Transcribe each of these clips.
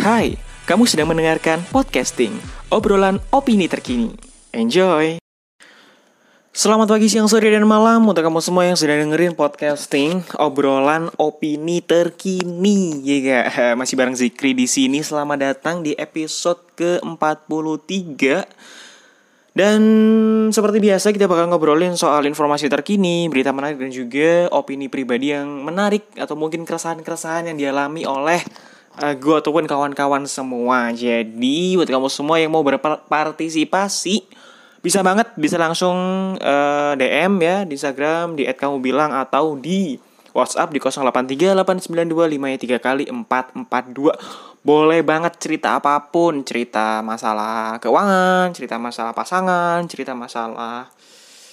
Hai, kamu sedang mendengarkan podcasting, obrolan opini terkini. Enjoy! Selamat pagi, siang, sore, dan malam untuk kamu semua yang sudah dengerin podcasting, obrolan opini terkini. Ya gak? Masih bareng Zikri di sini. Selamat datang di episode ke-43. Dan seperti biasa kita bakal ngobrolin soal informasi terkini, berita menarik dan juga opini pribadi yang menarik atau mungkin keresahan-keresahan yang dialami oleh uh, gue ataupun kawan-kawan semua. Jadi buat kamu semua yang mau berpartisipasi bisa banget bisa langsung uh, DM ya di Instagram di @kamubilang atau di WhatsApp di 08389253 kali 442. Boleh banget cerita apa pun, cerita masalah keuangan, cerita masalah pasangan, cerita masalah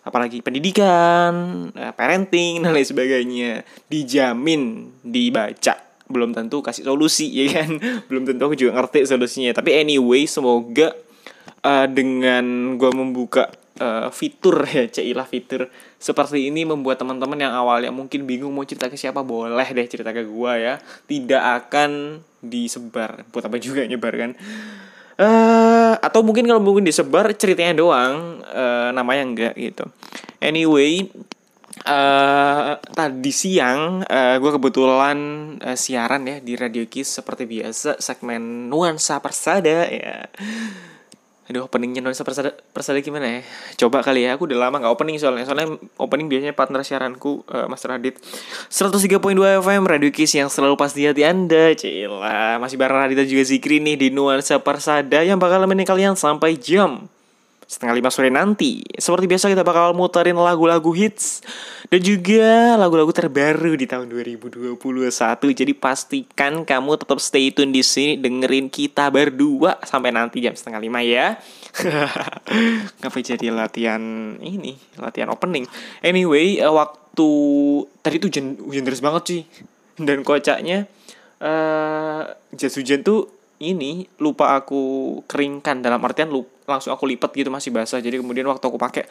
apalagi pendidikan, eh, parenting dan lain sebagainya. Dijamin dibaca belum tentu kasih solusi ya kan? Belum tentu aku juga ngerti solusinya. Tapi anyway semoga uh, dengan gue membuka uh, fitur ya cailah fitur seperti ini membuat teman-teman yang awalnya mungkin bingung mau cerita ke siapa boleh deh cerita ke gue ya. Tidak akan disebar. Buat apa juga nyebar kan? Uh, atau mungkin kalau mungkin disebar ceritanya doang uh, namanya enggak gitu. Anyway Uh, tadi siang uh, gue kebetulan uh, siaran ya di Radio Kiss seperti biasa segmen nuansa persada ya. Aduh openingnya nuansa persada, persada gimana ya? Coba kali ya, aku udah lama gak opening soalnya Soalnya opening biasanya partner siaranku uh, Mas Radit 103.2 FM Radio Kiss yang selalu pasti hati anda Cila, masih bareng Radit juga Zikri nih di nuansa persada Yang bakal nemenin kalian sampai jam setengah lima sore nanti. Seperti biasa kita bakal muterin lagu-lagu hits dan juga lagu-lagu terbaru di tahun 2021. Jadi pastikan kamu tetap stay tune di sini dengerin kita berdua sampai nanti jam setengah lima ya. Ngapain jadi latihan ini, latihan opening. Anyway, uh, waktu tadi tuh hujan, hujan deras banget sih. Dan kocaknya uh, jas hujan tuh ini lupa aku keringkan dalam artian lupa langsung aku lipat gitu masih basah. Jadi kemudian waktu aku pakai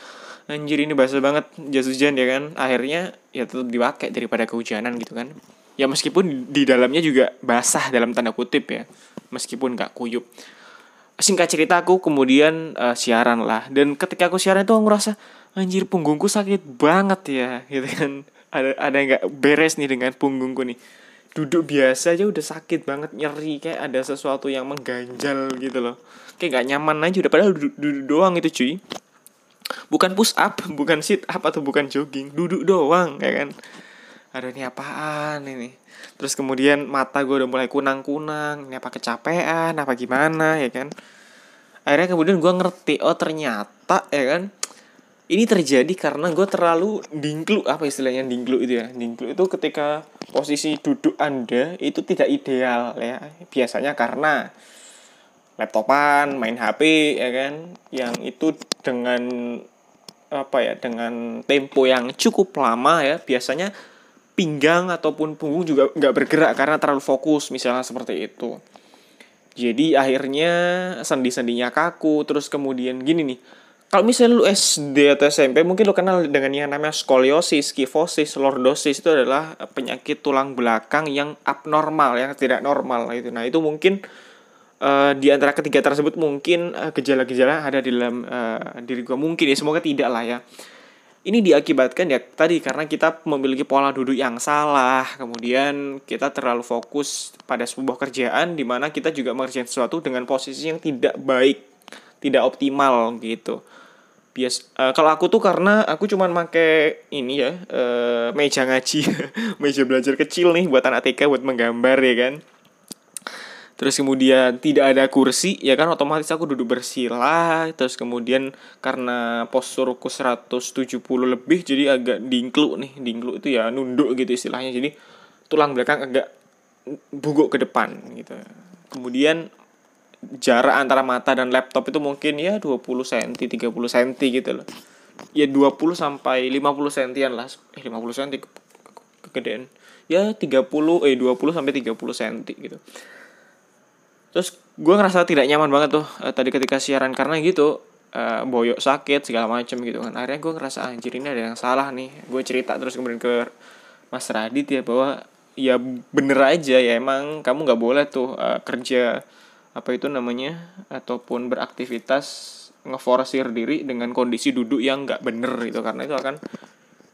anjir ini basah banget jas hujan ya kan? Akhirnya ya tetap dipakai daripada kehujanan gitu kan. Ya meskipun di dalamnya juga basah dalam tanda kutip ya meskipun nggak kuyup. Singkat cerita aku kemudian uh, siaran lah. Dan ketika aku siaran itu aku ngerasa anjir punggungku sakit banget ya gitu kan. Ada ada nggak beres nih dengan punggungku nih duduk biasa aja udah sakit banget nyeri kayak ada sesuatu yang mengganjal gitu loh. Kayak gak nyaman aja udah padahal duduk, duduk doang itu cuy. Bukan push up bukan sit up atau bukan jogging duduk doang ya kan. Ada ini apaan ini? Terus kemudian mata gue udah mulai kunang-kunang ini apa kecapean apa gimana ya kan? Akhirnya kemudian gue ngerti oh ternyata ya kan? Ini terjadi karena gue terlalu dingklu apa istilahnya dingklu itu ya? Dingklu itu ketika posisi duduk anda itu tidak ideal ya. Biasanya karena laptopan main HP ya kan yang itu dengan apa ya dengan tempo yang cukup lama ya biasanya pinggang ataupun punggung juga nggak bergerak karena terlalu fokus misalnya seperti itu. Jadi akhirnya sendi-sendinya kaku terus kemudian gini nih kalau misalnya lu SD atau SMP mungkin lu kenal dengan yang namanya skoliosis, kifosis, lordosis itu adalah penyakit tulang belakang yang abnormal, yang tidak normal gitu. Nah, itu mungkin uh, di antara ketiga tersebut mungkin uh, gejala-gejala ada di dalam uh, diri gua mungkin ya semoga tidak lah ya. Ini diakibatkan ya tadi karena kita memiliki pola duduk yang salah, kemudian kita terlalu fokus pada sebuah kerjaan di mana kita juga mengerjakan sesuatu dengan posisi yang tidak baik, tidak optimal gitu bias uh, kalau aku tuh karena aku cuman make ini ya uh, meja ngaji meja belajar kecil nih buat anak TK buat menggambar ya kan. Terus kemudian tidak ada kursi ya kan otomatis aku duduk bersila. Terus kemudian karena posturku 170 lebih jadi agak dingklu nih dingklu itu ya nunduk gitu istilahnya. Jadi tulang belakang agak buguk ke depan gitu. Kemudian jarak antara mata dan laptop itu mungkin ya 20 cm 30 cm gitu loh. Ya 20 sampai 50 cm lah. Eh 50 cm kegedean. Ya 30 eh 20 sampai 30 cm gitu. Terus gue ngerasa tidak nyaman banget tuh eh, tadi ketika siaran. Karena gitu eh, boyok sakit segala macem gitu kan. Akhirnya gue ngerasa anjir ini ada yang salah nih. Gue cerita terus kemudian ke Mas Radit ya bahwa ya bener aja ya emang kamu nggak boleh tuh uh, kerja apa itu namanya? Ataupun beraktivitas ngeforsir diri dengan kondisi duduk yang nggak bener gitu. Karena itu akan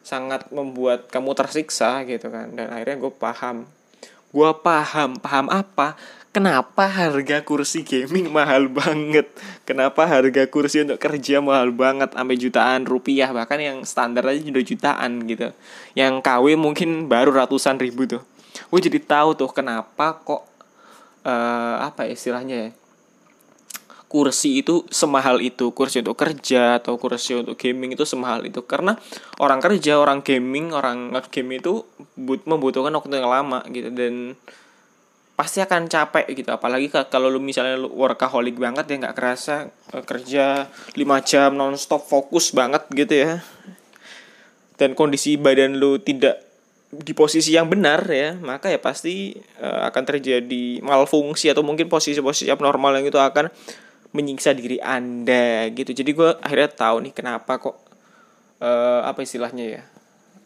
sangat membuat kamu tersiksa gitu kan. Dan akhirnya gue paham. Gue paham. Paham apa? Kenapa harga kursi gaming mahal banget? Kenapa harga kursi untuk kerja mahal banget? Sampai jutaan rupiah. Bahkan yang standar aja udah jutaan gitu. Yang KW mungkin baru ratusan ribu tuh. Gue jadi tahu tuh kenapa kok uh, apa istilahnya ya? Kursi itu semahal itu kursi untuk kerja atau kursi untuk gaming itu semahal itu. Karena orang kerja orang gaming orang game itu membutuhkan waktu yang lama gitu dan pasti akan capek gitu. Apalagi kalau lu misalnya lu workaholic banget ya nggak kerasa eh, kerja 5 jam nonstop fokus banget gitu ya. Dan kondisi badan lu tidak di posisi yang benar ya maka ya pasti uh, akan terjadi malfungsi atau mungkin posisi-posisi abnormal yang itu akan menyiksa diri anda gitu. Jadi gue akhirnya tahu nih kenapa kok uh, apa istilahnya ya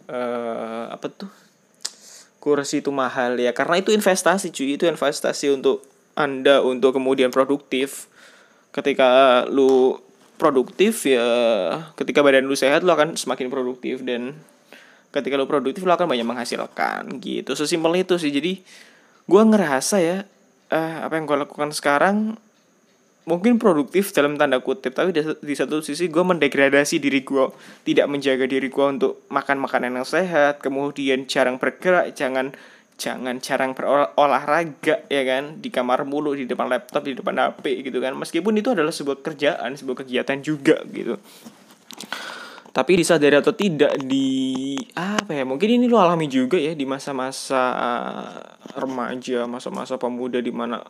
uh, apa tuh kursi itu mahal ya. Karena itu investasi cuy. Itu investasi untuk anda untuk kemudian produktif. Ketika lu produktif ya ketika badan lu sehat lu akan semakin produktif dan ketika lu produktif lu akan banyak menghasilkan gitu. Sesimpel itu sih. Jadi gue ngerasa ya uh, apa yang gue lakukan sekarang mungkin produktif dalam tanda kutip tapi di, di satu sisi gue mendegradasi diri gue tidak menjaga diri gue untuk makan makanan yang sehat kemudian jarang bergerak jangan jangan jarang berolahraga ya kan? Di kamar mulu di depan laptop di depan HP gitu kan? Meskipun itu adalah sebuah kerjaan sebuah kegiatan juga gitu tapi disadari atau tidak di apa ya mungkin ini lo alami juga ya di masa-masa remaja masa-masa pemuda di mana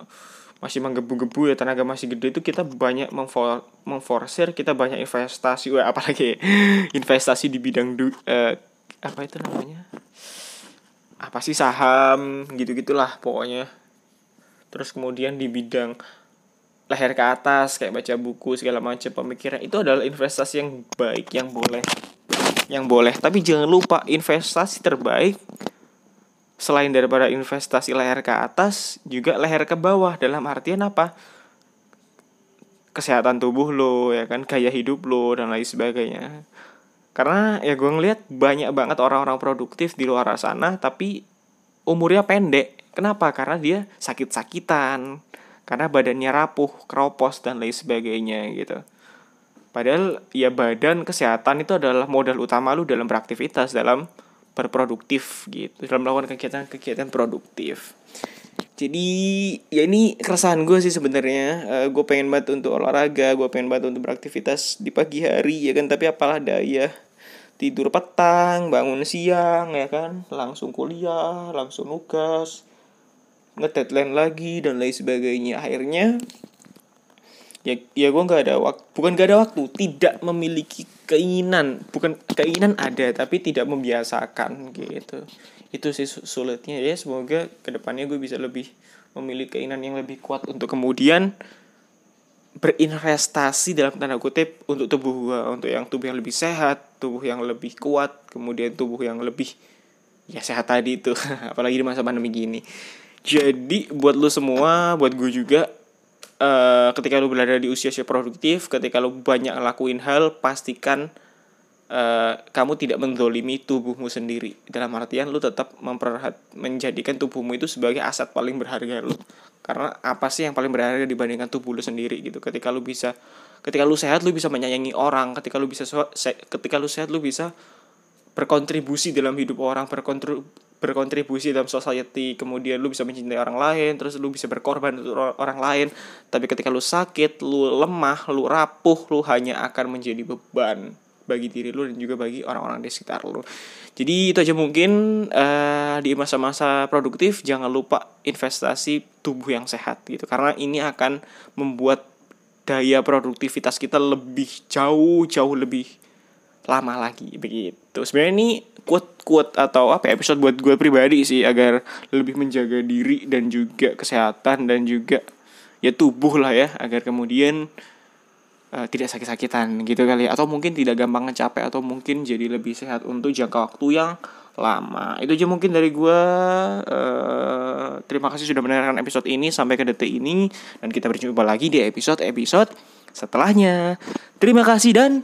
masih menggebu-gebu ya tenaga masih gede itu kita banyak memfor memforsir kita banyak investasi wah apalagi investasi di bidang du uh, apa itu namanya? Apa sih saham gitu gitulah pokoknya. Terus kemudian di bidang leher ke atas kayak baca buku segala macam pemikiran itu adalah investasi yang baik yang boleh. Yang boleh. Tapi jangan lupa investasi terbaik selain daripada investasi leher ke atas juga leher ke bawah. Dalam artian apa? Kesehatan tubuh lo ya kan? Gaya hidup lo dan lain sebagainya. Karena ya gue ngeliat banyak banget orang-orang produktif di luar sana tapi umurnya pendek. Kenapa? Karena dia sakit-sakitan karena badannya rapuh keropos dan lain sebagainya gitu. Padahal ya badan kesehatan itu adalah modal utama lu dalam beraktivitas dalam berproduktif gitu. Dalam melakukan kegiatan-kegiatan produktif. Jadi ya ini keresahan gue sih sebenarnya. Uh, gue pengen banget untuk olahraga gue pengen banget untuk beraktivitas di pagi hari ya kan? Tapi apalah daya. Tidur petang bangun siang ya kan? Langsung kuliah langsung nugas ngedeadline lagi dan lain sebagainya. Akhirnya ya ya gue nggak ada waktu bukan gak ada waktu tidak memiliki keinginan. Bukan keinginan ada tapi tidak membiasakan gitu. Itu sih sulitnya. Ya semoga ke depannya gue bisa lebih memiliki keinginan yang lebih kuat untuk kemudian berinvestasi dalam tanda kutip untuk tubuh gue untuk yang tubuh yang lebih sehat tubuh yang lebih kuat kemudian tubuh yang lebih ya sehat tadi itu. Apalagi di masa pandemi gini jadi buat lu semua buat gue juga uh, ketika lu berada di usia usia produktif ketika lu banyak lakuin hal pastikan uh, kamu tidak mendolimi tubuhmu sendiri. Dalam artian lu tetap memperhat menjadikan tubuhmu itu sebagai aset paling berharga lu. Karena apa sih yang paling berharga dibandingkan tubuh lu sendiri gitu? Ketika lu bisa ketika lu sehat lu bisa menyayangi orang. Ketika lu bisa ketika lu sehat lu bisa berkontribusi dalam hidup orang berkontribusi berkontribusi dalam society kemudian lu bisa mencintai orang lain terus lu bisa berkorban untuk orang lain. Tapi ketika lu sakit lu lemah lu rapuh lu hanya akan menjadi beban bagi diri lu dan juga bagi orang-orang di sekitar lu. Jadi itu aja mungkin uh, di masa-masa produktif jangan lupa investasi tubuh yang sehat gitu. Karena ini akan membuat daya produktivitas kita lebih jauh jauh lebih lama lagi begitu sebenarnya ini quote quote atau apa ya, episode buat gue pribadi sih agar lebih menjaga diri dan juga kesehatan dan juga ya tubuh lah ya agar kemudian uh, tidak sakit-sakitan gitu kali ya. atau mungkin tidak gampang ngecapek atau mungkin jadi lebih sehat untuk jangka waktu yang lama. Itu aja mungkin dari gue. Uh, terima kasih sudah mendengarkan episode ini sampai ke detik ini dan kita berjumpa lagi di episode-episode setelahnya. Terima kasih dan